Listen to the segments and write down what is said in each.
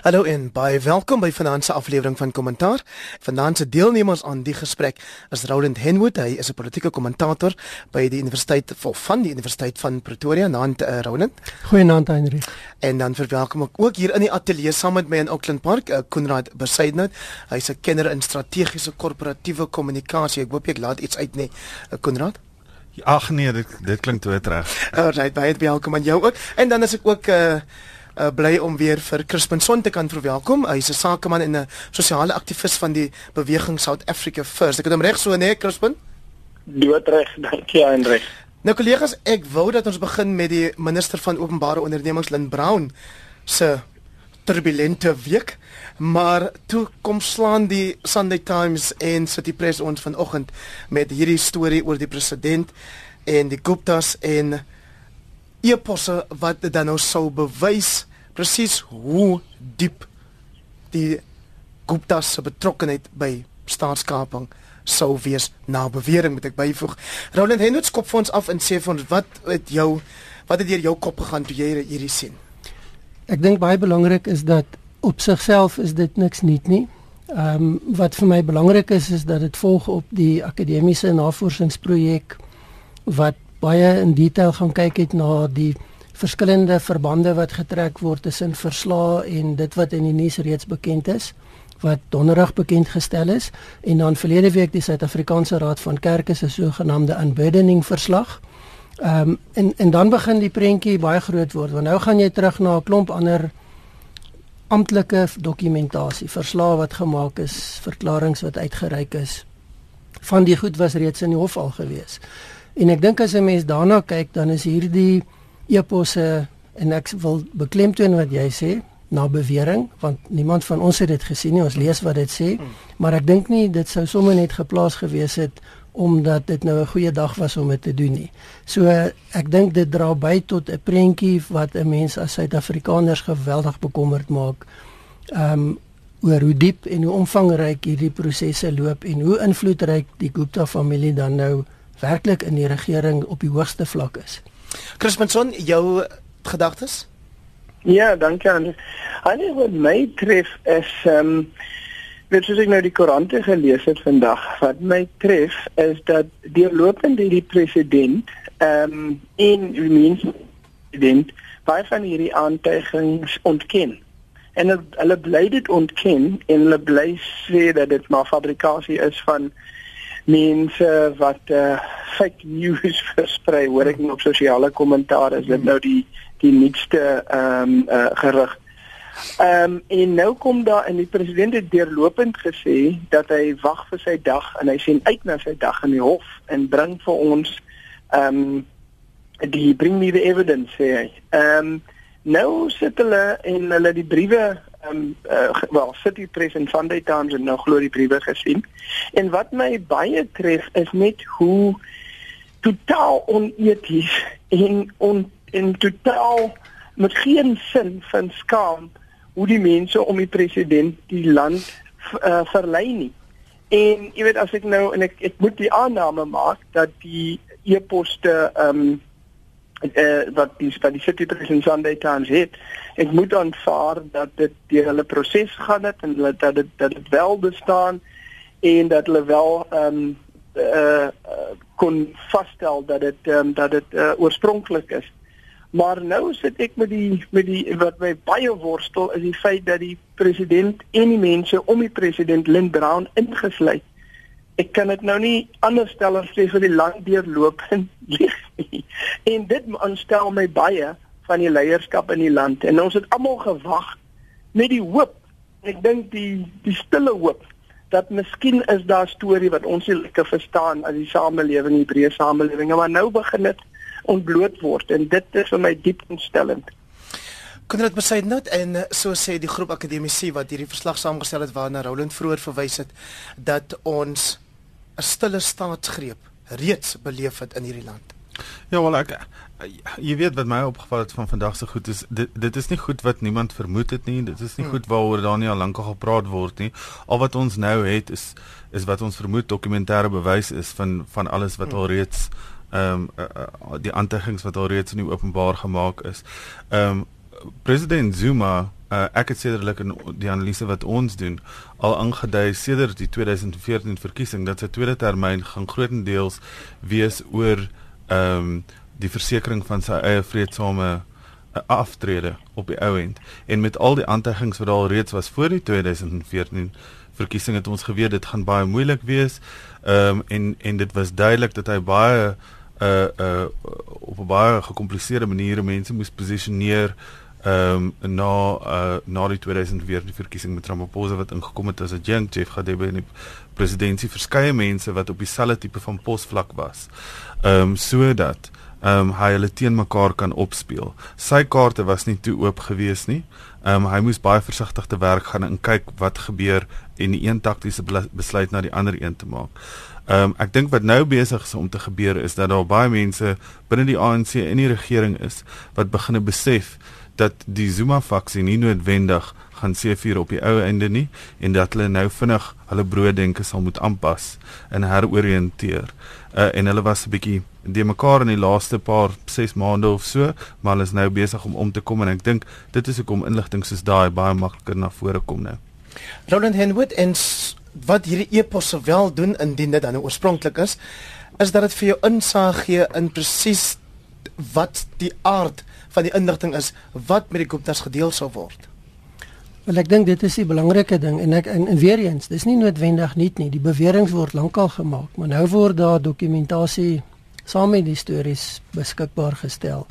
Hallo en baie welkom by vanaand se aflewering van Kommentaar. Vanaand se deelnemers aan die gesprek is Roland Henwood. Hy is 'n politieke kommentator by die Universiteit van die Universiteit van Pretoria. Naand uh, Roland. Goeienaand Heinrich. En dan verwelkom ek ook hier in die ateljee saam met my in Auckland Park, uh, Konrad Besaidnout. Hy's 'n kenner in strategiese korporatiewe kommunikasie. Ek hoop ek laat iets uit nie, uh, Konrad. Ag nee, dit dit klink toe reg. Alright, baie welkom aan jou ook. En dan is ek ook 'n uh, uh, bly om weer vir Crispin Son te kan verwelkom. Hy's 'n sakeman en 'n sosiale aktivis van die beweging South Africa First. Ek het hom reg so nee, Crispin? Doodreg, dankie Hendrik. Nou kollegas, ek wou dat ons begin met die minister van openbare ondernemings Lynn Brown se turbulente week, maar toe kom slaan die Sunday Times en City Press ons vanoggend met hierdie storie oor die president en die Guptas en eposse wat dit dan nou sou bewys presies hoe diep die Guptas se betrokkeheid by staatskaping sou wees na bewering moet ek byvoeg. Roland Hendrik skop vir ons af en sê vir ons wat het jou wat het deur jou kop gegaan toe jy hierdie sien? Ek dink baie belangrik is dat op sigself is dit niks nuut nie. Ehm um, wat vir my belangrik is is dat dit volg op die akademiese navorsingsprojek wat baie in detail gaan kyk het na die verskillende verbande wat getrek word tussen verslae en dit wat in die nuus reeds bekend is wat donderdag bekend gestel is en dan verlede week die Suid-Afrikaanse Raad van Kerke se sogenaamde unburdening verslag. Ehm um, en en dan begin die prentjie baie groot word want nou gaan jy terug na 'n klomp ander amptelike dokumentasie, verslae wat gemaak is, verklaringe wat uitgereik is. Van die goed was reeds in die hof al gewees. En ek dink as 'n mens daarna kyk, dan is hierdie eposse en ek wil beklemtoon wat jy sê na bewering want niemand van ons het dit gesien nie ons lees wat dit sê maar ek dink nie dit sou sommer net geplaas gewees het omdat dit nou 'n goeie dag was om dit te doen nie. So ek dink dit dra by tot 'n prentjie wat 'n mens as Suid-Afrikaners geweldig bekommerd maak. Ehm um, oor hoe diep en hoe omvangryk hierdie prosesse loop en hoe invloedryk die Gupta familie dan nou werklik in die regering op die hoogste vlak is. Chris Manson, jou gedagtes? Ja, dankie aan. Alles wat my tref is ehm um, weet jy ek nou die koerante gelees het vandag. Wat my tref is dat deurlopend die president ehm um, in die president baie van hierdie aantuigings ontken. En hulle bly dit ontken en hulle bly sê dat dit maar fabrikasie is van mense wat uh, fake news versprei hoor ek op sosiale kommentaar is dit nou die die nuutste ehm um, uh, gerig. Ehm um, en nou kom daar in die president het deurlopend gesê dat hy wag vir sy dag en hy sien uit na sy dag in die hof en bring vir ons ehm um, die bring me the evidence sê hy. Ehm um, nou sit hulle en hulle die briewe um, uh, wel City Press en Sunday Times het nou glo die briewe gesien. En wat my baie tref is net hoe totaal oneties en on en totaal met geen sin van skaam hoe die mense om die president die land uh, verlei nie. En jy weet as ek nou en ek ek moet die aanname maak dat die e-poste ehm um, uh, wat die wat die City Press en Sunday Times het, ek moet aanvaar dat dit deur hulle proses gaan het en dat dit dat dit wel bestaan en dat hulle wel ehm um, uh, kon vasstel dat dit um, dat dit uh, oorspronklik is. Maar nou sit ek met die met die wat my baie worstel is die feit dat die president en die mense om die president Lynn Brown ingesluit ek kan dit nou nie anders stel as sê vir die land deurloop en lieg nie. En dit aanstel my baie van die leierskap in die land en ons het almal gewag met die hoop. Ek dink die die stille hoop dat miskien is daar 'n storie wat ons nie lekker verstaan as die samelewing, die breë samelewing, maar nou begin dit ontbloot word en dit is vir my diep ontstellend. Konrad besluit net en eh, so sê die groep akademici wat hierdie verslag saamgestel het waarna Roland vroeër verwys het dat ons 'n stille staatsgreep reeds beleef het in hierdie land. Ja, wel ek jy weet wat my opgeval het van vandag se goed is dit dit is nie goed wat niemand vermoed het nie. Dit is nie hmm. goed waaroor daar nie al lank al gepraat word nie. Al wat ons nou het is is wat ons vermoed dokumentêre bewys is van van alles wat al hmm. reeds ehm um, uh, uh, die aantekenings wat al reeds in die openbaar gemaak is. Ehm um, president Zuma uh, ek het sederlik in die analise wat ons doen al aangedui sedert die 2014 verkiesing dat sy tweede termyn gaan grootendeels wees oor ehm um, die versekering van sy eie vredesame aftrede op die ou end en met al die aantuigings wat al reeds was voor die 2014 verkiesing het ons geweet dit gaan baie moeilik wees. Ehm um, en en dit was duidelik dat hy baie uh uh op 'n baie gekompliseerde manier mense moes posisioneer ehm um, na uh na die 2014 verkiesing met Ramaphosa wat ingekom het as 'n junk Jeff Gadebe in die presidentskap verskeie mense wat op dieselfde tipe van posvlak was. Ehm um, sodat ehm um, hy hulle teen mekaar kan opspeel. Sy kaarte was nie toe oop gewees nie. Ehm um, hy moes baie versigtig te werk gaan en kyk wat gebeur en die een taktiese besluit na die ander een te maak. Ehm um, ek dink wat nou besig is om te gebeur is dat daar baie mense binne die ANC en die regering is wat begine besef dat die Zuma faksie nie noodwendig gaan seëvier op die ou einde nie en dat hulle nou vinnig hulle brooddenke sal moet aanpas en heroriënteer. Uh, en hulle was 'n bietjie die mekaar in die laaste paar 6 maande of so, maar hulle is nou besig om om te kom en ek dink dit is hoekom inligting soos daai baie makliker na vore kom nou. Roland Henwood en wat hierdie epos wel doen indien dit dan nou oorspronklik is, is dat dit vir jou insig gee in presies wat die aard van die inligting is wat met die Gupta's gedeel sou word. Wel ek dink dit is die belangrike ding en ek en, en weer eens, dis nie noodwendig nie nie. Die beweringe word lankal gemaak, maar nou word daar dokumentasie saam met die stories beskikbaar gestel.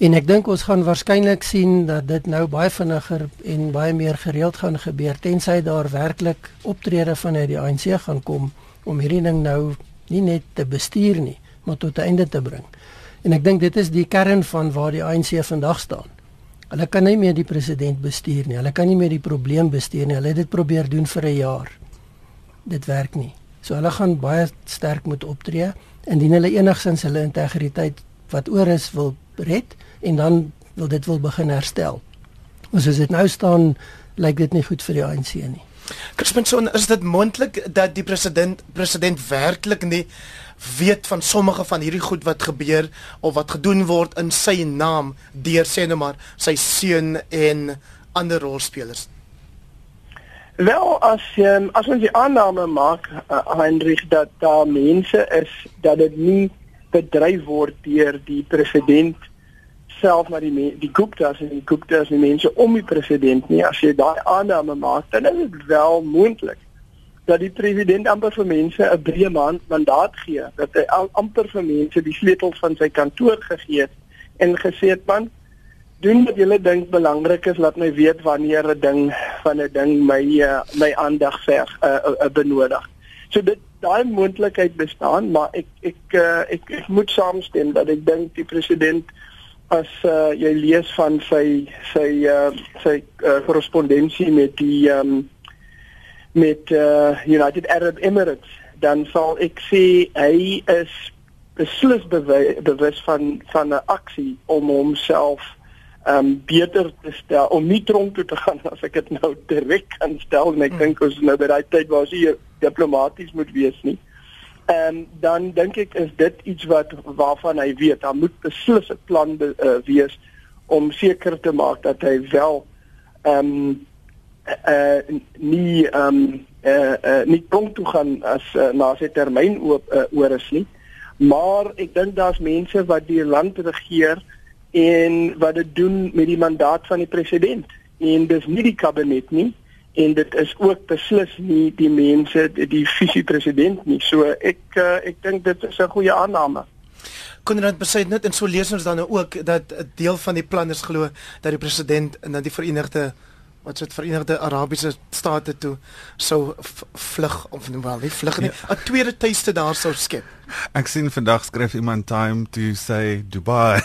En ek dink ons gaan waarskynlik sien dat dit nou baie vinniger en baie meer gereeld gaan gebeur tensy daar werklik optrede vanuit die ANC gaan kom om hierdie ding nou nie net te bestuur nie, maar tot 'n einde te bring. En ek dink dit is die kern van waar die ANC vandag staan. Hulle kan nie meer die president bestuur nie. Hulle kan nie meer die probleem bestuur nie. Hulle het dit probeer doen vir 'n jaar. Dit werk nie. So hulle gaan baie sterk moet optree indien hulle enigsins hulle integriteit wat oor is wil red en dan wil dit wil begin herstel. Ons as dit nou staan, lyk dit nie goed vir die ANC nie. Crispinson, is dit moontlik dat die president president werklik nie weet van sommige van hierdie goed wat gebeur of wat gedoen word in sy naam deur sê nou maar sy seun en ander rolspelers? Wel as um, as ons die aanname maak uh, Hendrik dat daar mense is dat dit nie bedryf word deur die president self maar die die Gupta's en die Gupta's en mense om die president nie as jy daai aanname maak dan is dit wel moontlik dat die president amper vir mense 'n breë mandaat gee dat hy amper vir mense die sleutels van sy kantoor gegee het en gesê het man doen wat jy dink belangrik is laat my weet wanneer 'n ding van 'n ding my uh, my aandag ver uh, uh, benodig. So dit daai moontlikheid bestaan maar ek ek, uh, ek ek moet saamstem dat ek dink die president as uh, jy lees van sy sy uh, sy korrespondensie uh, met die um, met uh, United Arab Emirates dan sal ek sê hy is beslis bewus van van 'n aksie om homself um beter te stel om nie tronk toe te gaan as ek dit nou direk kan stel en ek hmm. dink ons nou by daai tyd waar hy diplomaties moet wees nie en ehm, dan dink ek is dit iets wat waarvan hy weet daar moet beslis 'n plan be, uh, wees om seker te maak dat hy wel um, uh, nie ehm um, uh, uh, nie kom toe gaan as uh, na sy termyn oop uh, oor is nie maar ek dink daar's mense wat die land regeer en wat dit doen met die mandaat van die president en dis nie die kabinet nie en dit is ook beslis nie die mense die, die visie president nie. So ek uh, ek dink dit is 'n goeie aanname. Konrad besluit net en so lees ons dan nou ook dat 'n deel van die planners glo dat die president en dan die Verenigde wat dit Verenigde Arabiese State toe sou vlug of nou wel nie vlug nie, 'n ja. tweede tuiste daar sou skep. Ek sien vandag skryf iemand time to say Dubai.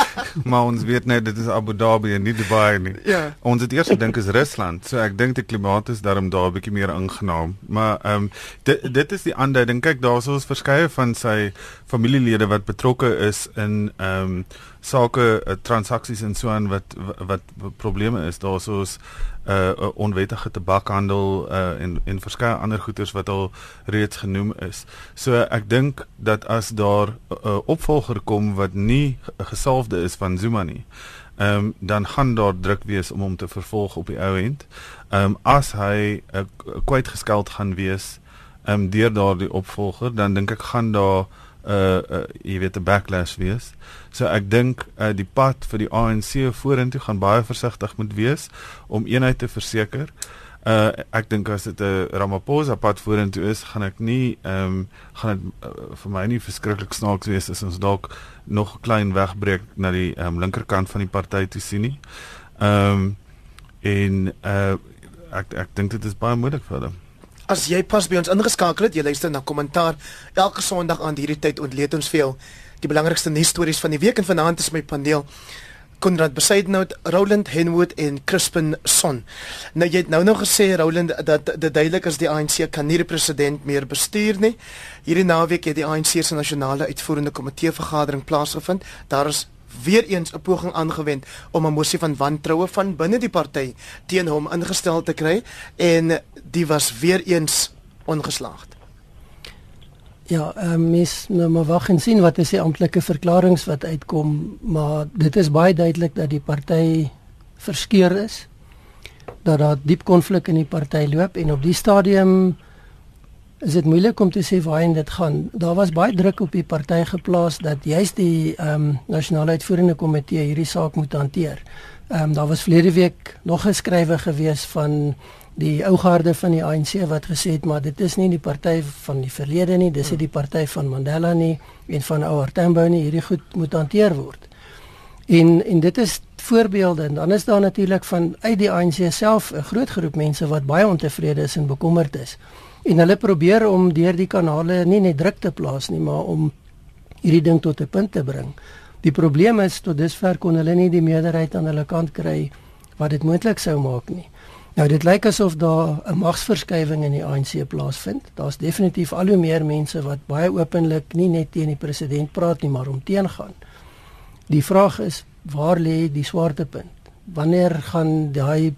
maar ons weet net dit is Abu Dhabi en nie Dubai nie. Ja. Ons het eers gedink is Rusland. So ek dink die klimaat is daarom daar 'n bietjie meer aangenaam. Maar ehm um, dit dit is die aanduiding. Kyk, daar is verskeie van sy familielede wat betrokke is in ehm um, sake uh, transaksies en so aan wat, wat wat probleme is. Daar is uh onwettige tabakhandel uh en en verskeie ander goederes wat al reeds genoem is. So ek dink dat as daar 'n uh, opvolger kom wat nie gesalfde is van Zuma nie, ehm um, dan gaan daar druk wees om hom te vervolg op die ou end. Ehm um, as hy uh, kwyt geskeld gaan wees ehm um, deur daardie opvolger, dan dink ek gaan daar uh, uh, jy weet 'n backlash wees. So ek dink uh, die pad vir die ANC vorentoe gaan baie versigtig moet wees om eenheid te verseker. Uh ek dink as dit 'n Ramaphosa pad vorentoe is, gaan ek nie ehm um, gaan dit uh, vir my nie verskriklik snaaks wees as ons dalk nog 'n klein wegbreek na die ehm um, linkerkant van die party toe sien nie. Ehm um, en uh ek ek dink dit is baie moeilik vir hulle. As jy pas by ons ingeskakel het, jy luister na kommentaar elke Sondag aan hierdie tyd ontleed ons vir jou die belangrikste nuusstories van die week en vanaand is my paneel Konrad Besaidnout, Roland Henwood en Crispin Son. Nou jy het nou nog gesê Roland dat dit duidelik is die ANC kan nie die president meer bestuur nie. Hierdie naweek het die ANC se nasionale uitvoerende komitee vergadering plaasgevind. Daar is weer eens 'n poging aangewend om 'n mosie van wantroue van binne die party teen hom ingestel te kry en die was weer eens ongeslaagd. Ja, ehm mis nou maar wag en sien wat is die amptelike verklaringe wat uitkom, maar dit is baie duidelik dat die party verskeur is. Dat daar diep konflik in die party loop en op die stadium is dit moeilik om te sê waarheen dit gaan. Daar was baie druk op die party geplaas dat juist die ehm um, nasionale uitvoerende komitee hierdie saak moet hanteer. Ehm um, daar was verlede week nog geskrywe gewees van die ou garde van die ANC wat gesê het maar dit is nie die party van die verlede nie, dis nie die party van Mandela nie en van ouer Tambo nie, hierdie goed moet hanteer word. En en dit is voorbeelde en dan is daar natuurlik van uit die ANC self 'n groot groep mense wat baie ontevrede is en bekommerd is. En hulle probeer om deur die kanale nie net druk te plaas nie, maar om hierdie ding tot 'n punt te bring. Die probleem is tot dusver kon hulle nie die meerderheid aan hulle kant kry wat dit moontlik sou maak nie. Nou dit lyk asof daar 'n magsverskywing in die ANC plaasvind. Daar's definitief al hoe meer mense wat baie openlik nie net teen die president praat nie, maar om teengaan. Die vraag is waar lê die swaartepunt? Wanneer gaan daai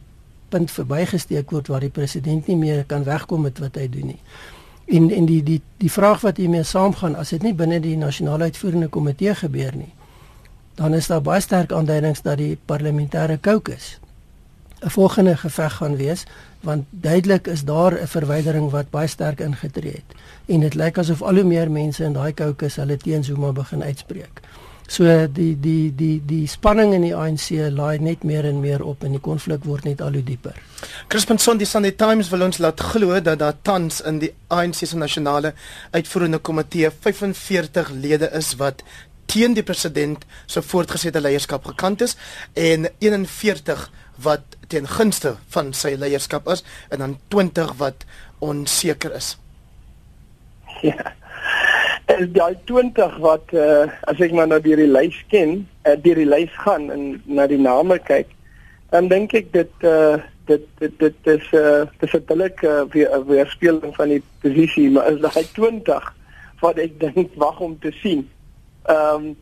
punt verbygesteek word waar die president nie meer kan wegkom met wat hy doen nie? En en die die die vraag wat hiermee saamgaan, as dit nie binne die nasionale uitvoerende komitee gebeur nie, dan is daar baie sterk aanduidings dat die parlementêre caucus 'n volgende geveg gaan wees want duidelik is daar 'n verwydering wat baie sterk ingetree het en dit lyk asof al hoe meer mense in daai caucus hulle teen Zuma begin uitspreek. So die die die die spanning in die ANC laai net meer en meer op en die konflik word net al hoe dieper. Crispin Son die Sunday Times wil ons laat glo dat daar tans in die ANC se nasionale uitvoerende komitee 45 lede is wat teen die president se so voortgesette leierskap gekant is en 41 wat ten gunste van sy leierskap is en dan 20 wat onseker is. Ja. En daai 20 wat uh, as ek maar nou deur die lys ken, uh, deur die lys gaan en na die name kyk, dan dink ek dit uh, dit dit dit is uh, dis 'n billike uh, weer, weerspieëling van die posisie, maar is daai 20 wat ek dink wag om te sien. Ehm um,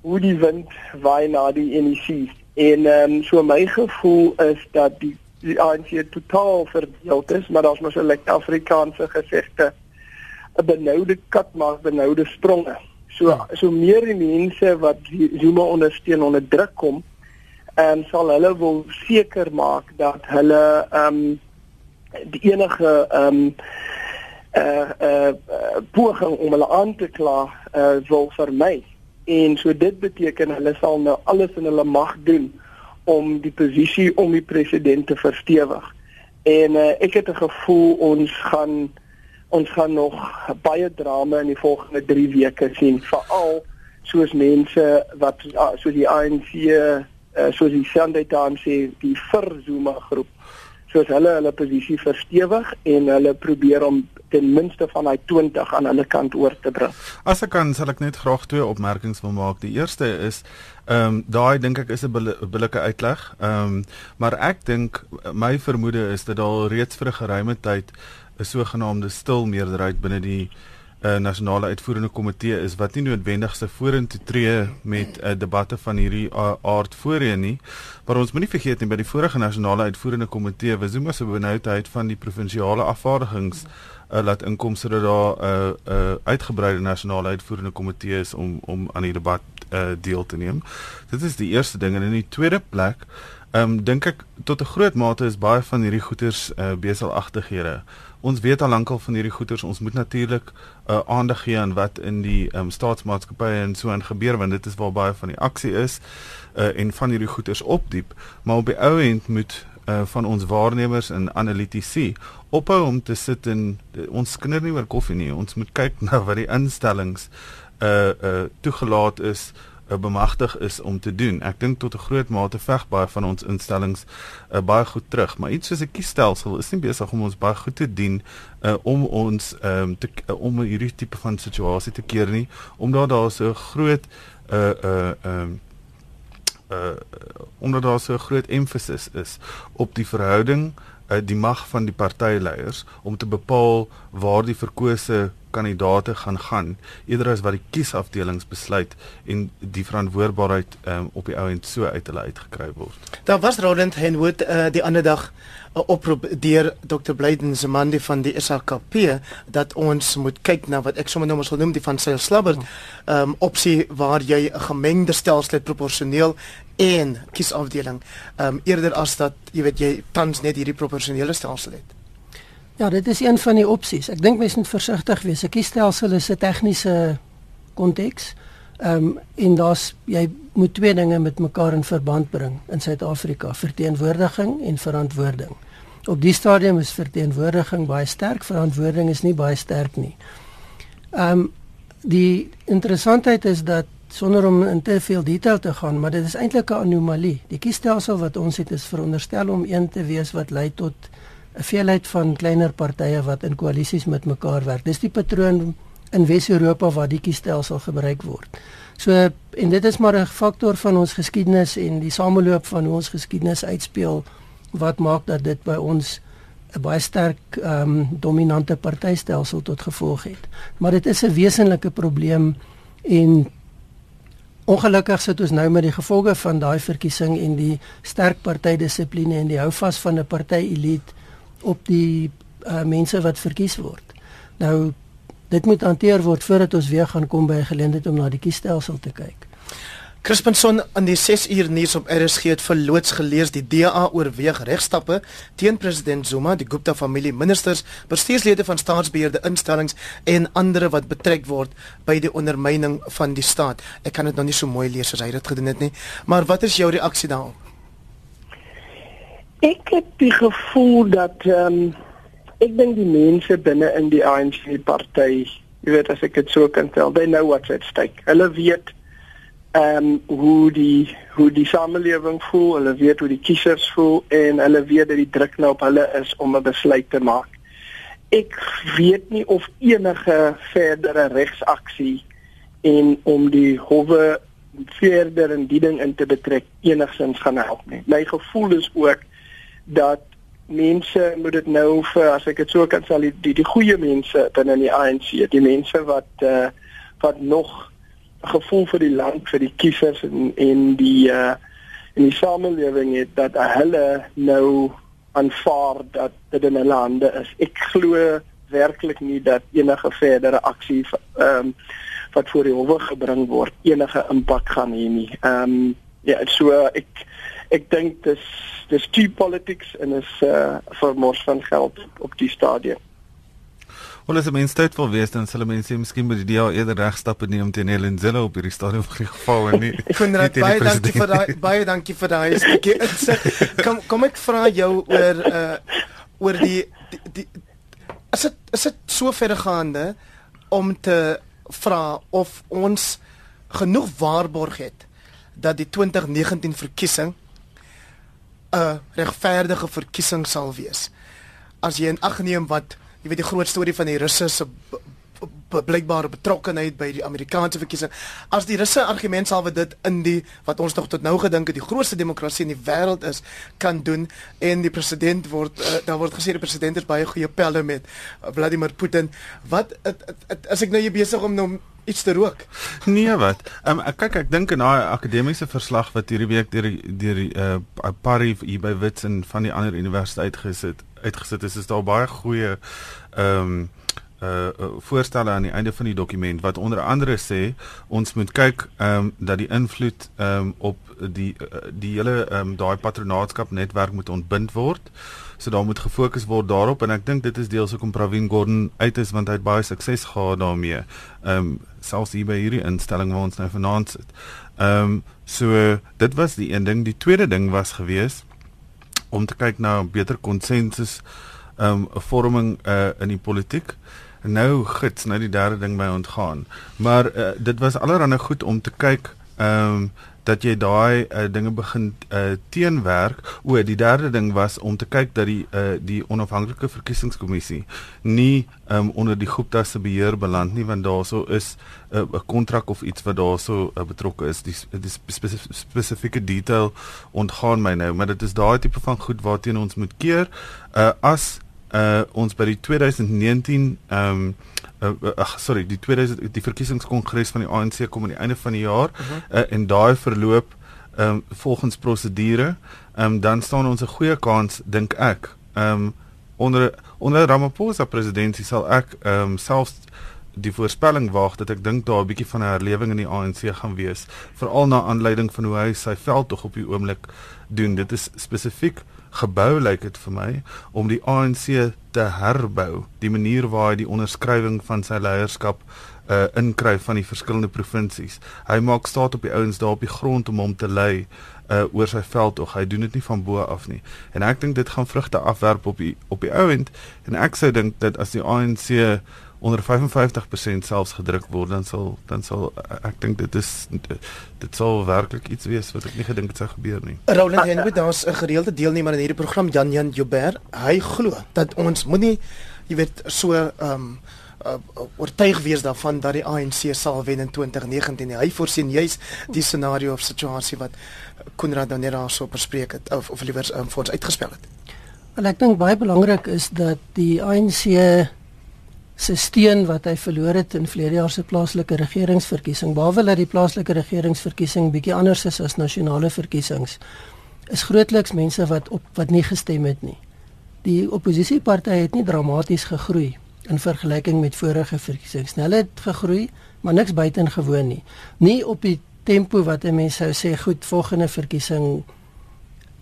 hoe die wind waai na die NEC En ehm um, so my gevoel is dat die die ANC totaal verdeel is, maar daar's mos 'n lekker Afrikaanse gesegde 'n benoude kat maak benoude spronge. So ja. so meer die mense wat Zuma ondersteun onder druk kom, ehm, sal hulle wil seker maak dat hulle ehm um, die enige ehm um, uh uh poging om hulle aan te kla uh wil vermy en so dit beteken hulle sal nou alles in hulle mag doen om die posisie om die president te verstewig. En uh, ek het 'n gevoel ons gaan ons gaan nog baie drama in die volgende 3 weke sien, veral soos mense wat uh, soos die ANC, uh, soos die Sunday Times sê, die Verzuma groep soos hulle hulle posisie verstewig en hulle probeer om ten minste van daai 20 aan hulle kant oor te bring. As ek kan, sal ek net graag twee opmerkings wil maak. Die eerste is ehm um, daai dink ek is 'n billike uitleg. Ehm um, maar ek dink my vermoede is dat daar reeds vir 'n geruime tyd 'n sogenaamde stil meerderheid binne die uh, nasionale uitvoerende komitee is wat nie noodwendig se vorentoe tree met 'n uh, debatte van hierdie uh, aard voorheen nie. Maar ons moenie vergeet nie by die vorige nasionale uitvoerende komitee was Zuma se benoudheid van die provinsiale afvaardigings uh, laat inkomste dat daar 'n uh, uh, uitgebreide nasionale uitvoerende komitee is om om aan die debat uh, deel te neem. Dit is die eerste ding en in die tweede plek Ehm um, dink ek tot 'n groot mate is baie van hierdie goeders uh, beselagtighede. Ons weet al lankal van hierdie goeders. Ons moet natuurlik uh, aandag gee aan wat in die um, staatsmaatskappye en so aan gebeur want dit is waar baie van die aksie is uh, en van hierdie goeders opdiep. Maar op die ou end moet uh, van ons waarnemers en analitici ophou om te sit en ons kinder nie oor koffie nie. Ons moet kyk na wat die instellings uh uh toegelaat is uh, bemagtig is om te doen. Ek dink tot 'n groot mate veg baie van ons instellings uh, baie goed terug, maar iets soos 'n kiesstelsel is nie besig om ons baie goed te dien uh, om ons um, te uh, om hierdie tipe van situasie te keer nie, omdat daar so 'n groot uh uh um uh omdat daar so 'n groot emphasis is op die verhouding uh, die mag van die partyleiers om te bepaal waar die verkose kandidate gaan gaan eerder as wat die kiesafdelings besluit en die verantwoordbaarheid um, op die ou end so uit hulle uitgekry word. Daar was Roland Henwood uh, die ander dag 'n oproep deur Dr. Blyden Zamandi van die SAKP dat ons moet kyk na wat ek sommer nou maar sal noem die van Cyril Slabber um, opsie waar jy 'n gemengde stelsel het proporsioneel en kiesafdeling um, eerder as dat jy weet jy tans net hierdie proporsionele stelsel het. Ja, dit is een van die opsies. Ek dink mense moet versigtig wees. 'n Kiesstelsel is 'n tegniese konteks. Ehm um, en daar's jy moet twee dinge met mekaar in verband bring in Suid-Afrika: verteenwoordiging en verantwoording. Op die stadium is verteenwoordiging baie sterk, verantwoording is nie baie sterk nie. Ehm um, die interessantheid is dat sonder om in te veel detail te gaan, maar dit is eintlik 'n anomalie. Die kiesstelsel wat ons het is veronderstel om een te wees wat lei tot 'n veelheid van kleiner partye wat in koalisies met mekaar werk. Dis die patroon in Wes-Europa waar die kiesstelsel gebruik word. So en dit is maar 'n faktor van ons geskiedenis en die sameloop van hoe ons geskiedenis uitspeel wat maak dat dit by ons 'n baie sterk ehm um, dominante partytelsel tot gevolg het. Maar dit is 'n wesenlike probleem en ongelukkig sit ons nou met die gevolge van daai verkiesing en die sterk partydissipline en die houvas van 'n party-elite op die uh, mense wat verkies word. Nou dit moet hanteer word voordat ons weer gaan kom by 'n geleentheid om na die kiesstelsel te kyk. Crispinson aan die 6 uur nuus op RSG het verloots gelees die DA oorweeg regstappe teen president Zuma, die Gupta familie, ministers, bestuurslede van staatsbeheerde instellings en ander wat betrek word by die ondermyning van die staat. Ek kan dit nog nie so mooi lees as hy dit gedoen het nie, maar wat is jou reaksie daarop? Ek het die gevoel dat ehm um, ek dink die mense binne in die ANC party, jy weet as ek dit so kan stel, they know what's at stake. Hulle weet ehm um, hoe die hoe die samelewing voel, hulle weet hoe die kiesers voel en hulle weet dat die druk nou op hulle is om 'n besluit te maak. Ek weet nie of enige verdere regsaksie en om die howe verder in die ding in te betrek enigsins gaan help nie. My gevoel is ook dat mense moet dit nou vir as ek dit so kan sê die die, die goeie mense binne die ANC, die mense wat uh wat nog gevoel vir die land, vir die kiesers en en die uh in die samelewing het dat hulle nou aanvaar dat dit in hulle hande is. Ek glo werklik nie dat enige verdere aksie ehm um, wat voor die hof gebring word enige impak gaan hê nie. Ehm um, ja, so ek ek dink dis dis too politics en is uh vir mors van geld op die stadium. Wel as mense tyd wil wees dan sal mense miskien met die DA eerder regstappe neem teen Helen Zille op hierdie stadium van die geval en nie. ek vind dit baie dankie vir daai baie dankie vir daai stukkie insig. Kom kom ek vra jou oor uh oor die die, die as dit is dit so verregaande om te vra of ons genoeg waarborg het dat die 2019 verkiesing 'n regverdige verkiesing sal wees. As jy in ag neem wat jy weet die groot storie van die Russe se blykbare betrokkenheid by die Amerikaanse verkiesing. As die Russe argument sal wat dit in die wat ons nog tot nou gedink het die grootste demokrasie in die wêreld is kan doen en die president word uh, daar word gesê die president het baie goeie pelle met uh, Vladimir Putin. Wat het, het, het, as ek nou jy besig om nou iets te rook? Nee wat. Um, ek kyk ek dink in daai akademiese verslag wat hierdie week deur deur die uh Parry hier by Wits en van die ander universiteit gesit uitgesit is is daar baie goeie ehm um, uh voorstelle aan die einde van die dokument wat onder andere sê ons moet kyk ehm um, dat die invloed ehm um, op die uh, die hele ehm um, daai patronaatskap netwerk moet ontbind word. So daar moet gefokus word daarop en ek dink dit is deels hoekom Pravin Gordhan uit is want hy het baie sukses gehad daarmee. Ehm um, selfs hier by hierdie instelling waar ons nou vanaand sit. Ehm um, so dit was die een ding. Die tweede ding was gewees om te kyk na beter konsensus ehm um, vorming uh, in die politiek. Nou gits nou die derde ding by ontgaan. Maar uh, dit was allerhande goed om te kyk ehm um, dat jy daai uh, dinge begin uh, teenwerk. O, die derde ding was om te kyk dat die uh, die onafhanklike verkiesingskommissie nie um, onder die Gupta se beheer beland nie want daarso is 'n uh, kontrak of iets wat daarso uh, betrokke is. Die, die spesifieke detail ontgaan my nou, maar dit is daai tipe van goed waarteen ons moet keer uh, as uh, ons by die 2019 ehm um, uh, ag sorry die 2000 die verkiesingskongres van die ANC kom aan die einde van die jaar uh -huh. uh, en daai verloop ehm um, volgens prosedure ehm um, dan staan ons 'n goeie kans dink ek ehm um, onder onder Ramaphosa presidentskap sal ek ehm um, selfs die voorspelling waag dat ek dink daar 'n bietjie van 'n herlewing in die ANC gaan wees veral na aanleiding van hoe hy sy veld tog op die oomblik doen dit is spesifiek gebou lyk dit vir my om die ANC te herbou, die manier waar hy die onderskrywing van sy leierskap uh inkry van die verskillende provinsies. Hy maak staat op die ouens daar op die grond om hom te lei uh oor sy veld tog. Hy doen dit nie van bo af nie. En ek dink dit gaan vrugte afwerp op die op die ouend en ek sou dink dat as die ANC onder 55% selfs gedruk word dan sal dan sal ek dink dit is dit sal werklik iets wees wat ek nie gedink het sou gebeur nie. Roland Henwood daar's 'n gereelde deelnemer in hierdie program Jan Jan Joubert. Hy glo dat ons moenie jy weet so ehm um, uh, oortuig wees daarvan dat die ANC sal wen in 2019. Hy voorsien juis die scenario of situasie wat Konrad Danera so bespreek het of of liewer um, vir ons uitgespel het. Wel ek dink baie belangrik is dat die ANC se steun wat hy verloor het in vlede jaar se plaaslike regeringsverkiesing, behalwe dat die plaaslike regeringsverkiesing bietjie anders is as nasionale verkiesings, is grootliks mense wat op wat nie gestem het nie. Die oppositiepartye het nie dramaties gegroei in vergelyking met vorige verkiesings. Hulle het gegroei, maar niks buitengewoon nie. Nie op die tempo wat 'n mens sou sê goed volgende verkiesing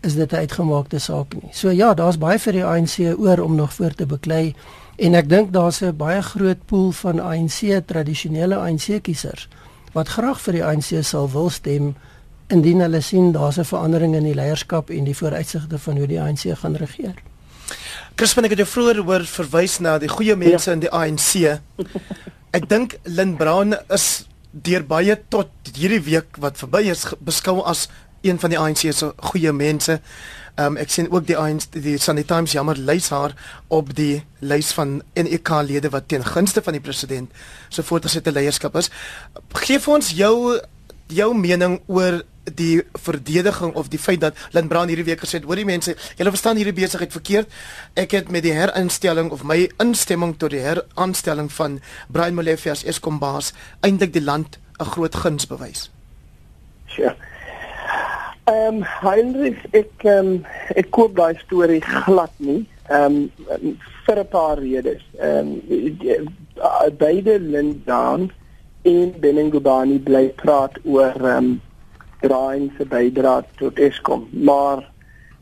is dit 'n uitgemaakte saak nie. So ja, daar's baie vir die ANC oor om nog voor te beklei En ek dink daar's 'n baie groot pool van ANC tradisionele ANC kiesers wat graag vir die ANC sal wil stem indien hulle sien daar's 'n verandering in die leierskap en die vooruitsigte van hoe die ANC gaan regeer. Crispin ek het jou vroeër hoor verwys na die goeie mense ja. in die ANC. Ek dink Lynn Brown is deur baie tot hierdie week wat verby is beskou as een van die ANC se goeie mense. Ehm um, ek sien ook die ANC die Sunday Times jammer lys haar op die lys van NEK lede wat teen gunste van die president so voortgesette leierskap is. Geef ons jou jou mening oor die verdediging of die feit dat Brown hierdie week gesê het hoor die mense julle verstaan hierdie besigheid verkeerd ek het met die herinstelling of my instemming tot die heraanstelling van Brian Molefe as Eskom baas eintlik die land 'n groot guns bewys. Ja. Sure. Ehm um, Heinrich ek um, ek koop daai storie glad nie. Ehm um, vir 'n paar redes. Ehm um, beide Lindan en Benengubani bly praat oor ehm um, draaiing se bydrae tot Eskom, maar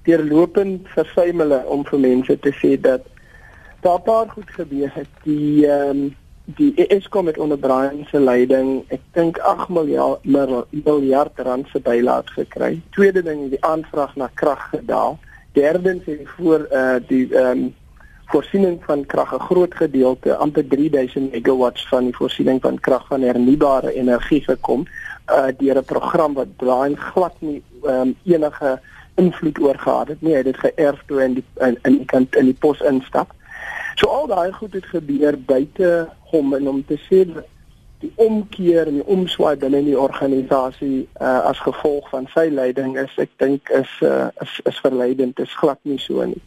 deurlopend versuim hulle om vir mense te sê dat daar 'n paar goed gebeur het. Die ehm um, die Eskom met onder Brian se leiding, ek dink 8 miljard miljard rand se bylaat gekry. Tweede ding, die aanvraag na krag gedaal. Derdens het voor uh die ehm um, voorsiening van krag 'n groot gedeelte, amper 3000 megawatts van die voorsiening van krag van hernubare energie gekom uh deur 'n program wat Brian glad nie ehm um, enige invloed oor gehad het nie. Hy het dit geërf toe in die in in die kant in die pos instap. So al daai goed het gebeur buite kom en om te sê dat die omkeer en die omswaai binne die organisasie uh, as gevolg van sy leiding is ek dink is uh, is is verleidend is glad nie so nie.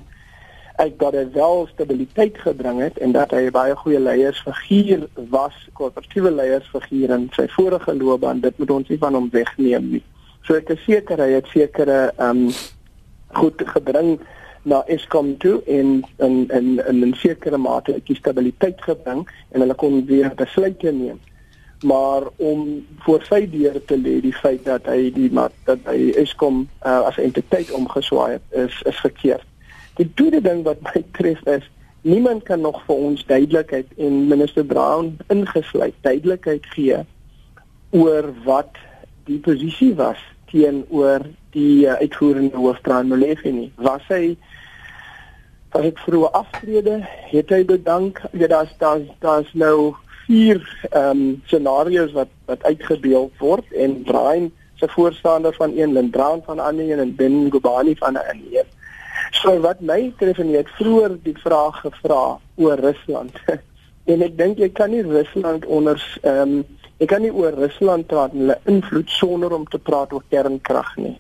Ek dat hy wel stabiliteit gebring het en dat hy baie goeie leiersfiguur was, korporatiewe leiersfiguur in sy vorige loopbaan, dit moet ons nie van hom wegneem nie. So ek is seker hy het sekere ehm um, goed gebring na Eskom toe en in in in 'n sekere mate het die stabiliteit gebring en hulle kon weer besluite neem maar om voor sy deur te lê die feit dat hy die dat hy Eskom uh, as entiteit omgeswaai het is is verkeerd. Die tweede ding wat my tref is niemand kan nog vir ons duidelikheid en minister Brown ingesluit duidelikheid gee oor wat die posisie was teenoor die uh, uitvoerende hoof Tran Molefe nie. Was hy was dit vroeë aftrede? Het hy bedank? Ja, daar's daar's daar's nou vier ehm um, scenario's wat wat uitgebeeld word en Brian se voorstander van een Lindraan van ander en Ben Gubani van 'n ander. So wat my tref en jy het vroeër die vraag gevra oor Rusland. en ek dink jy kan nie Rusland onder ehm um, jy kan nie oor Rusland praat en hulle invloed sonder om te praat oor kernkrag nie.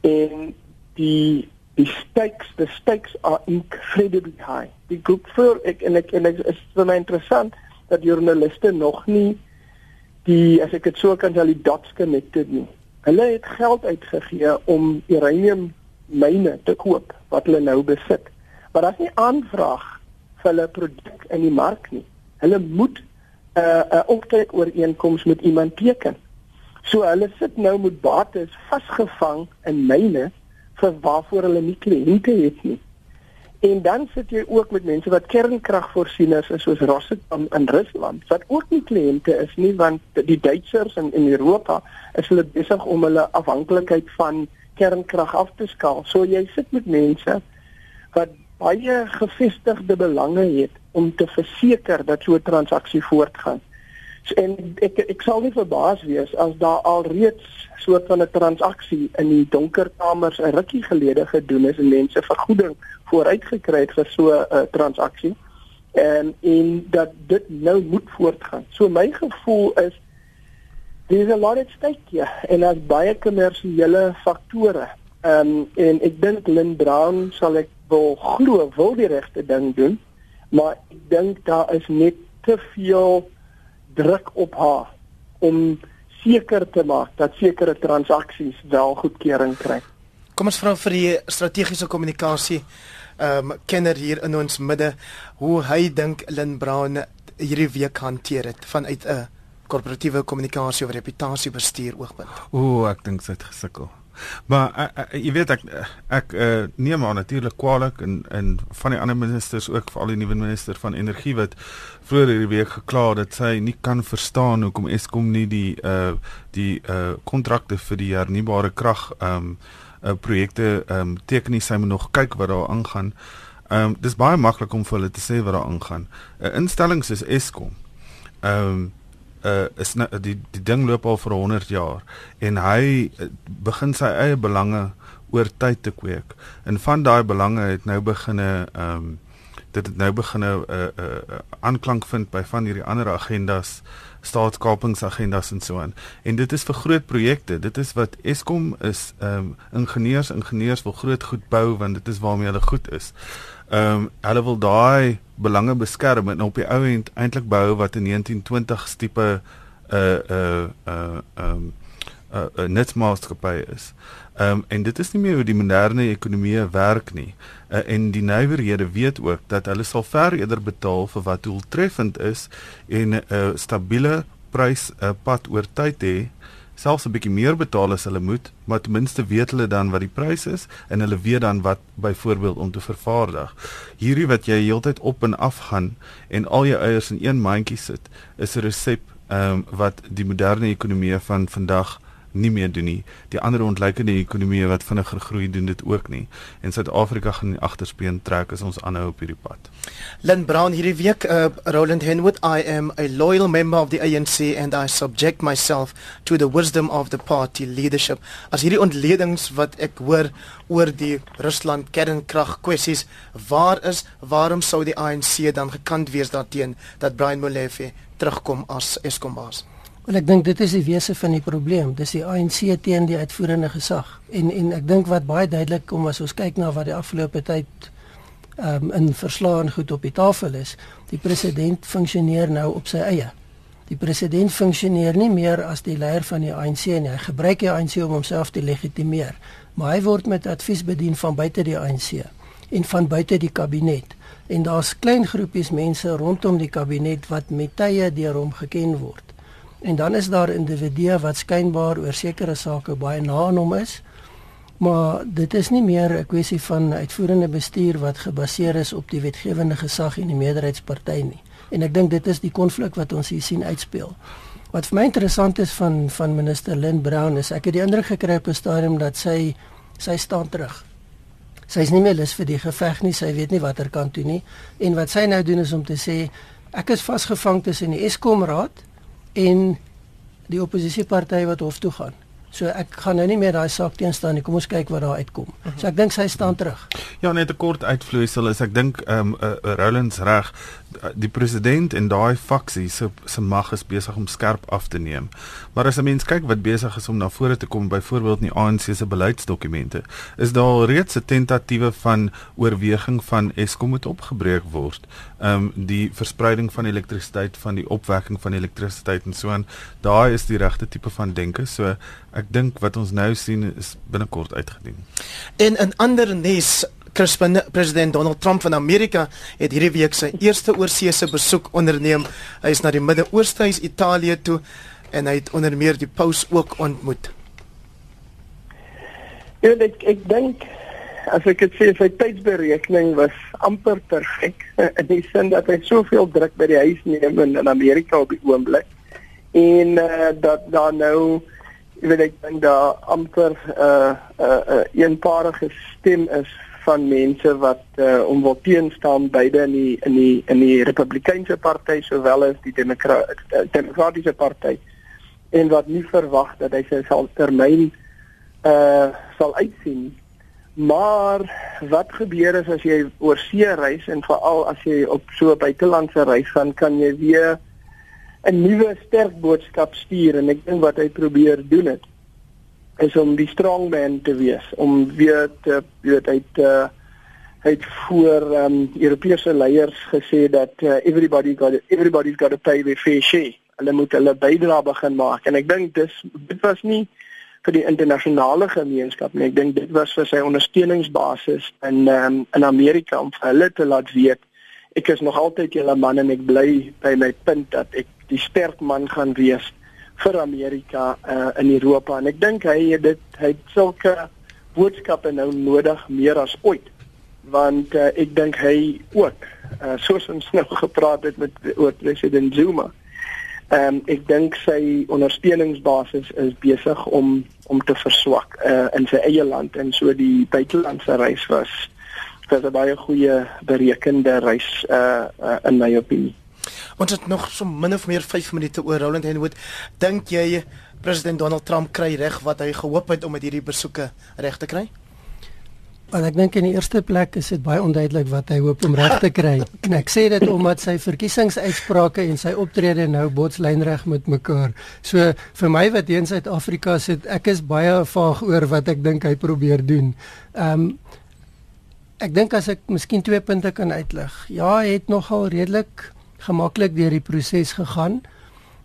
En die die stakes the stakes are incredibly high. Die groep vir ek en ek en ek is vir my interessant dat joernaliste nog nie die as ek dit so kan sê die dots connected nie. Hulle het geld uitgegee om uranium myne te koop wat hulle nou besit. Maar daar's nie aanvraag vir hulle produk in die mark nie. Hulle moet 'n uh, 'n optrek ooreenkoms met iemand teken. So hulle sit nou met bates vasgevang in myne vir waarvoor hulle nie kliënte het nie. En dan sit jy ook met mense wat kernkragvoorsieners is soos Rosatom in Rusland wat ook nie kliënte is nie want die Duitsers in in Europa is hulle besig om hulle afhanklikheid van kernkrag af te skaal. So jy sit met mense wat baie gevestigde belange het om te verseker dat so 'n transaksie voortgaan. En ek ek sal nie verbaas wees as daar alreeds soort van 'n transaksie in die donker kamers 'n rukkie gelede gedoen is en mense vergoeding vooruitgekry het vir so 'n uh, transaksie en en dat dit nou moet voortgaan. So my gevoel is there's a lot at stake here en as baie kommersiële faktore. Ehm um, en ek dink Lynn Brown sal ek wil glo wil die regte ding doen, maar ek dink daar is net te veel druk op haar om seker te maak dat sekere transaksies wel goedkeuring kry. Kom ons vra vir die strategiese kommunikasie ehm um, kenner hier in ons midde hoe hy dink Lynn Brown hierdie week hanteer het vanuit 'n korporatiewe kommunikasie of reputasiebestuur oogpunt. Ooh, ek dink sy het gesukkel. Maar uh, uh, jy weet ek ek uh, neem maar natuurlik kwaliek en en van die ander ministers ook veral die nuwe minister van energie wat vroeër hierdie week gekla het dat sy nie kan verstaan hoekom Eskom nie die uh die uh kontrakte vir die hernubare krag um uh, projekte um, teken nie sy moet nog kyk wat daar aangaan. Um, dis baie maklik om vir hulle te sê wat daar aangaan. 'n uh, Instelling soos Eskom. Um, uh is nou die die ding loop al vir 100 jaar en hy uh, begin sy eie belange oor tyd te kweek. En van daai belange het nou begine ehm um, dit het nou begine 'n uh, 'n uh, uh, aanklank vind by van hierdie ander agendas staatskapingsagendas en so aan. En dit is vir groot projekte. Dit is wat Eskom is ehm um, ingenieurs ingenieurs wil groot goed bou want dit is waarmee hulle goed is. Ehm um, hulle wil daai belange beskerm en op die ou end eintlik bou wat 'n 1920s tipe 'n 'n 'n ehm 'n netmaatskappy is. Ehm um, en dit is nie meer hoe die moderne ekonomie werk nie. Uh, en die nywerhede weet ook dat hulle sal ver eerder betaal vir wat doeltreffend is en 'n uh, stabiele prys uh, pad oor tyd hê selfs 'n bietjie meer betaal as hulle moet, maar ten minste weet hulle dan wat die prys is en hulle weet dan wat byvoorbeeld om te vervaardig. Hierdie wat jy heeltyd op en af gaan en al jou eiers in een mandjie sit, is 'n resep ehm um, wat die moderne ekonomie van vandag nie meer doen nie. Die ander ontleikende ekonomieë wat vinniger groei doen dit ook nie. En Suid-Afrika gaan die agterspeen trek as ons aanhou op hierdie pad. Lynn Brown hierdie week uh, Roland Henwood I am a loyal member of the ANC and I subject myself to the wisdom of the party leadership. As hierdie ontledings wat ek hoor oor die Rusland kernkrag kwessies, waar is waarom sou die ANC dan gekant wees daarteen dat Brian Molefe terugkom as Eskom baas? Wel ek dink dit is die wese van die probleem. Dis die ANC teen die uitvoerende gesag. En en ek dink wat baie duidelik kom as ons kyk na wat die afgelope tyd ehm um, in verslae en goed op die tafel is, die president funksioneer nou op sy eie. Die president funksioneer nie meer as die leier van die ANC nie. Hy gebruik die ANC om homself te legitimeer, maar hy word met advies bedien van buite die ANC en van buite die kabinet. En daar's klein groepies mense rondom die kabinet wat met tye deur hom geken word. En dan is daar individue wat skynbaar oor sekere sake baie na aan hom is. Maar dit is nie meer 'n kwessie van uitvoerende bestuur wat gebaseer is op die wetgewende gesag en die meerderheidsparty nie. En ek dink dit is die konflik wat ons hier sien uitspeel. Wat vir my interessant is van van minister Lynn Brown is ek het die indruk gekry op 'n stadium dat sy sy staan terug. Sy is nie meer lus vir die geveg nie, sy weet nie watter kant toe nie. En wat sy nou doen is om te sê ek is vasgevang tussen die Eskom raad en die oppositieparty wat hof toe gaan. So ek gaan nou nie meer daai saak teenstaan nie. Kom ons kyk wat daar uitkom. So ek dink sy staan terug. Ja, net 'n kort uitvloeisel is ek dink ehm um, uh, Rollins reg die president en daai faksie se se mag is besig om skerp af te neem. Maar as 'n mens kyk wat besig is om na vore te kom byvoorbeeld in die ANC se beleidsdokumente, is daar reeds 'n tentatiewe van oorweging van Eskom moet opgebreek word. Ehm um, die verspreiding van elektrisiteit van die opwekking van elektrisiteit en so aan, daai is die regte tipe van denke. So ek dink wat ons nou sien is binnekort uitgedien. En 'n ander nes president Donald Trump van Amerika het hierdie week sy eerste oorseese besoek onderneem. Hy is na die Midde-Ooste, hy's Italië toe en hy het onder meer die paus ook ontmoet. Ja, ek ek dink as ek dit sê sy tydsberekening was amper perfek in die sin dat hy soveel druk by die huis neem in, in Amerika op die oomblik en uh, dat daar nou jy weet ek dink daar amper 'n uh, 'n uh, uh, eenparige stem is van mense wat uh, om wil teenstaan beide in die in die in die Republikeinse party sowel as die Demokra Demokratiese party. En wat nie verwag dat hy sy sal termyn uh sal uitsien. Maar wat gebeur is as jy oor see reis en veral as jy op so 'n buitelandse reis gaan kan jy weer 'n nuwe sterk boodskap stuur en ek dink wat hy probeer doen het is om die strong man te wees om weer te weet uit uh het voor um Europese leiers gesê dat uh, everybody got everybody's got to pay their fair share. Hulle moet hulle bydrae begin maak en ek dink dis dit was nie vir die internasionale gemeenskap nie. Ek dink dit was vir sy ondersteuningsbasis in um in Amerika om vir hulle te laat weet ek is nog altyd julle man en ek bly by my punt dat ek die sterk man gaan wees vir Amerika uh, in Europa. En ek dink hy het dit hy het sulke boodskappe nou nodig meer as ooit. Want uh, ek dink hy ook uh, soos ons nou gepraat het met oor president Zuma ehm um, ek dink sy ondersteuningsbasis is besig om om te verswak uh, in sy eie land. En so die buitelandse reis was was 'n baie goeie berekende reis uh, uh, in my opinie Ons het nog so min of meer 5 minute oor Roland Henwood. Dink jy president Donald Trump kry reg wat hy gehoop het om met hierdie besoeke reg te kry? Want ek dink in die eerste plek is dit baie onduidelik wat hy hoop om reg te kry. En ek sê dit omdat sy verkiesingsuitsprake en sy optrede nou botslynreg met mekaar. So vir my wat hier in Suid-Afrika sit, ek is baie vaag oor wat ek dink hy probeer doen. Ehm um, ek dink as ek miskien twee punte kan uitlig. Ja, hy het nogal redelik gemaklik deur die proses gegaan.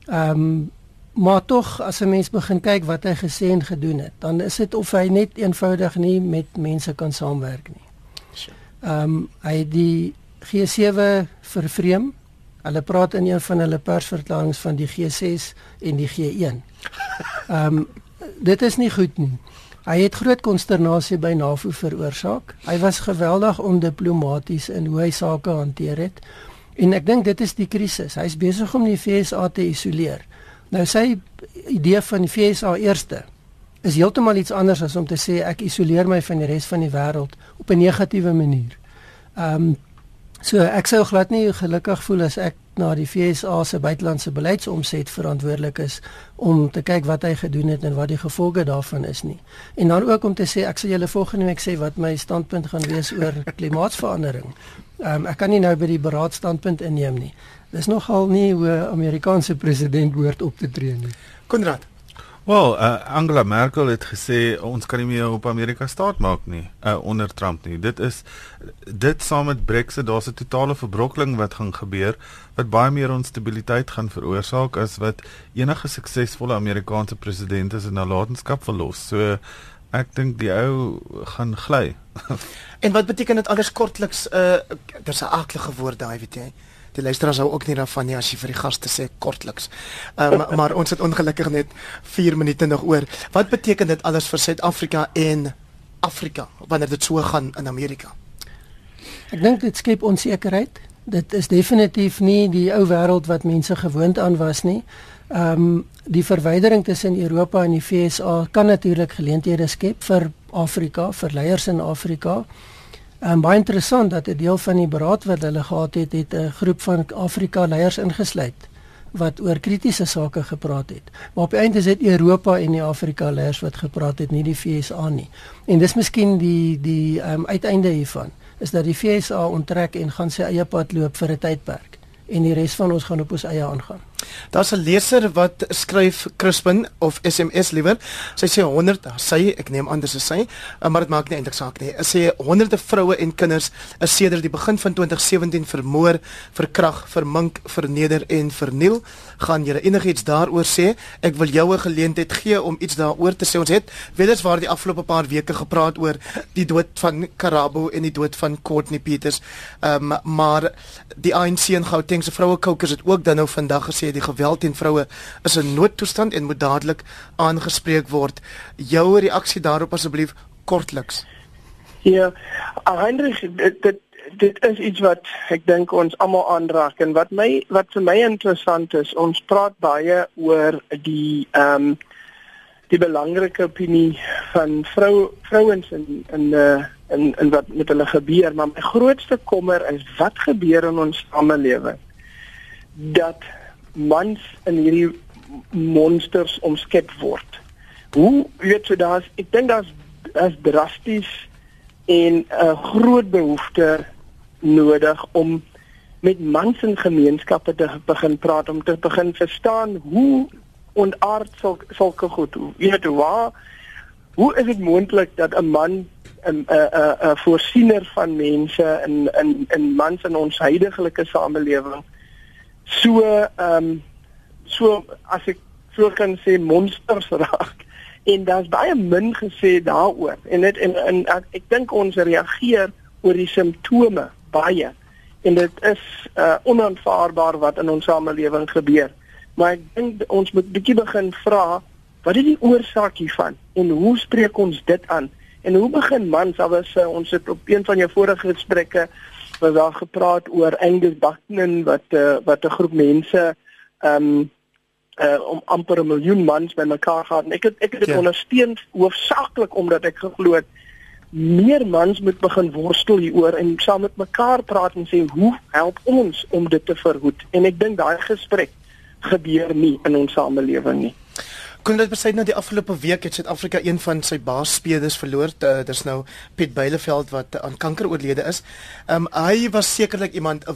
Ehm um, maar tog as 'n mens begin kyk wat hy gesê en gedoen het, dan is dit of hy net eenvoudig nie met mense kan saamwerk nie. Ehm um, hy het die G7 vervreem. Hulle praat in een van hulle persverklaringe van die G6 en die G1. Ehm um, dit is nie goed nie. Hy het groot konsternasie by NAVO veroorsaak. Hy was geweldig ondiplomaties in hoe hy sake hanteer het. En ek dink dit is die krisis. Hy's besig om die FSA te isoleer. Nou sy idee van die FSA eerste is heeltemal iets anders as om te sê ek isoleer my van die res van die wêreld op 'n negatiewe manier. Ehm um, so ek sou glad nie gelukkig voel as ek na die FSA se buitelandse beleidsomset verantwoordelik is om te kyk wat hy gedoen het en wat die gevolge daarvan is nie. En dan ook om te sê ek sal julle volgende week sê wat my standpunt gaan wees oor klimaatsverandering. Um, ek kan nie nou by die beraadstandpunt inneem nie. Dis nogal nie hoe 'n Amerikaanse president behoort op te tree nie. Konrad Wel, uh, Angela Merkel het gesê ons kan nie meer op Amerika staat maak nie uh, onder Trump nie. Dit is dit saam met Brexit, daar's 'n totale verbrokkeling wat gaan gebeur wat baie meer onstabiliteit gaan veroorsaak as wat enige suksesvolle Amerikaanse president is in nalatenskap verlos. So ek dink die ou gaan gly. en wat beteken dit alles kortliks? Uh daar's 'n aardige woord daai, weet jy die luisteraars hou ook nie daarvan nie as jy vir die gaste sê kortliks. Ehm um, maar ons het ongelukkig net 4 minute nog oor. Wat beteken dit alles vir Suid-Afrika en Afrika wanneer dit so gaan in Amerika? Ek dink dit skep onsekerheid. Dit is definitief nie die ou wêreld wat mense gewoond aan was nie. Ehm um, die verwydering tussen Europa en die VSA kan natuurlik geleenthede skep vir Afrika, vir leiers in Afrika. En baie interessant dat 'n deel van die beraad wat hulle gehad het, het 'n groep van Afrika leiers ingesluit wat oor kritiese sake gepraat het. Maar op die einde is dit Europa en die Afrika leiers wat gepraat het, nie die VSA nie. En dis miskien die die um, uiteinde hiervan is dat die VSA onttrek en gaan sy eie pad loop vir 'n tydperk en die res van ons gaan op ons eie aangaan. Daar's 'n leser wat skryf Crispin of SMS liewer. Sy sê 100, sy ek neem aan dis sy, eh, maar dit maak nie eintlik saak nie. Sy sê honderde vroue en kinders is sedert die begin van 2017 vermoor, verkrag, vermink, verneder en verniel. Gaan jy enigiets daaroor sê? Ek wil jou 'n geleentheid gee om iets daaroor te sê. Ons het weders waar die afgelope paar weke gepraat oor die dood van Karabo en die dood van Courtney Peters. Ehm um, maar die ANC en Gauteng se vroue kokers het ook dan nou vandag gesê die geweld teen vroue is 'n noodtoestand en moet dadelik aangespreek word. Jou reaksie daarop asseblief kortliks. Ja, Heinrich, dit, dit dit is iets wat ek dink ons almal aanraak en wat my wat vir my interessant is, ons praat baie oor die ehm um, die belangrike opinie van vrou vrouens in in uh in in wat met hulle gebeur, maar my grootste kommer is wat gebeur in ons samelewing dat mans in hierdie monsters omskep word. Hoe weet jy daas ek dink daar's is drasties en 'n uh, groot behoefte nodig om met mans in gemeenskappe te begin praat om te begin verstaan hoe ontaard sul, sulke goed. Jy weet waar hoe is dit moontlik dat 'n man 'n 'n 'n voorsiener van mense in in in mans in ons huidige samelewing so ehm um, so as ek so kan sê monsters raak. En daar's baie min gesê daaroor. En dit en, en ek, ek dink ons reageer oor die simptome baie. En dit is uh, onaanvaarbaar wat in ons samelewing gebeur. Maar ek dink ons moet bietjie begin vra wat is die oorsaak hiervan? En hoe spreek ons dit aan? En hoe begin mans alus uh, ons het op een van jou vorige gesprekke was daar gepraat oor Angus Buckman wat uh, wat 'n groep mense ehm um, uh, om amper 'n miljoen mans bymekaar gehad. En ek het ek het dit ja. ondersteun hoofsaaklik omdat ek geglo het meer mans moet begin worstel hieroor en saam met mekaar praat en sê hoe help ons om dit te verhoed? En ek dink daai gesprek gebeur nie in ons samelewing nie Kon dit besluit nou die afgelope week het Suid-Afrika een van sy baasspelers verloor. Uh, Dis nou Piet Beileveld wat aan kanker oorlede is. Ehm um, hy was sekerlik iemand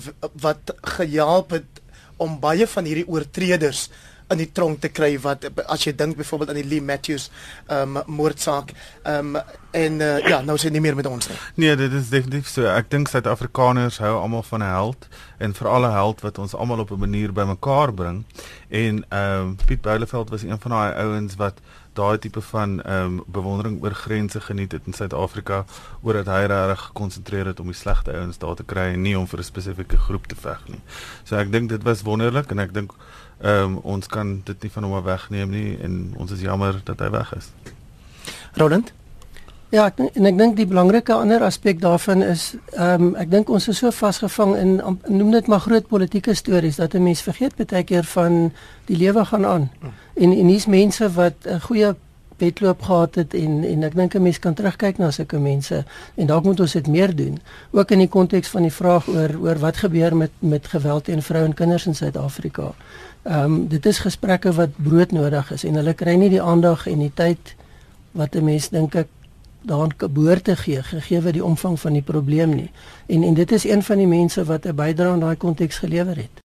wat gehelp het om baie van hierdie oortreders in die tronk te kry wat as jy dink byvoorbeeld aan die Lee Matthews um, moordsaak um, en uh, ja nou sien nie meer met ons nie. Nee, dit is definitief so. Ek dink Suid-Afrikaners hou almal van 'n held en veral 'n held wat ons almal op 'n manier bymekaar bring. En um, Piet Bouleveld was een van daai ouens wat daai tipe van ehm um, bewondering oor grense geniet het in Suid-Afrika oor dat hy reg gekonsentreer het om die slegte ouens daar te kry en nie om vir 'n spesifieke groep te veg nie. So ek dink dit was wonderlik en ek dink ehm um, ons kan dit nie van hom wegneem nie en ons is jammer dat hy weg is. Roland Ja, ek, en ek dink die belangrike ander aspek daarvan is ehm um, ek dink ons is so vasgevang in noem dit maar groot politieke stories dat 'n mens vergeet baie keer van die lewe gaan aan. En en hier's mense wat 'n goeie wedloop gehad het en en ek dink 'n mens kan terugkyk na sulke mense en dalk moet ons dit meer doen ook in die konteks van die vraag oor oor wat gebeur met met geweld teen vroue en kinders in Suid-Afrika. Ehm um, dit is gesprekke wat broodnodig is en hulle kry nie die aandag en die tyd wat 'n mens dink ek daaraan geboorte gee gegee wat die omvang van die probleem nie. En en dit is een van die mense wat 'n bydrae in daai konteks gelewer het.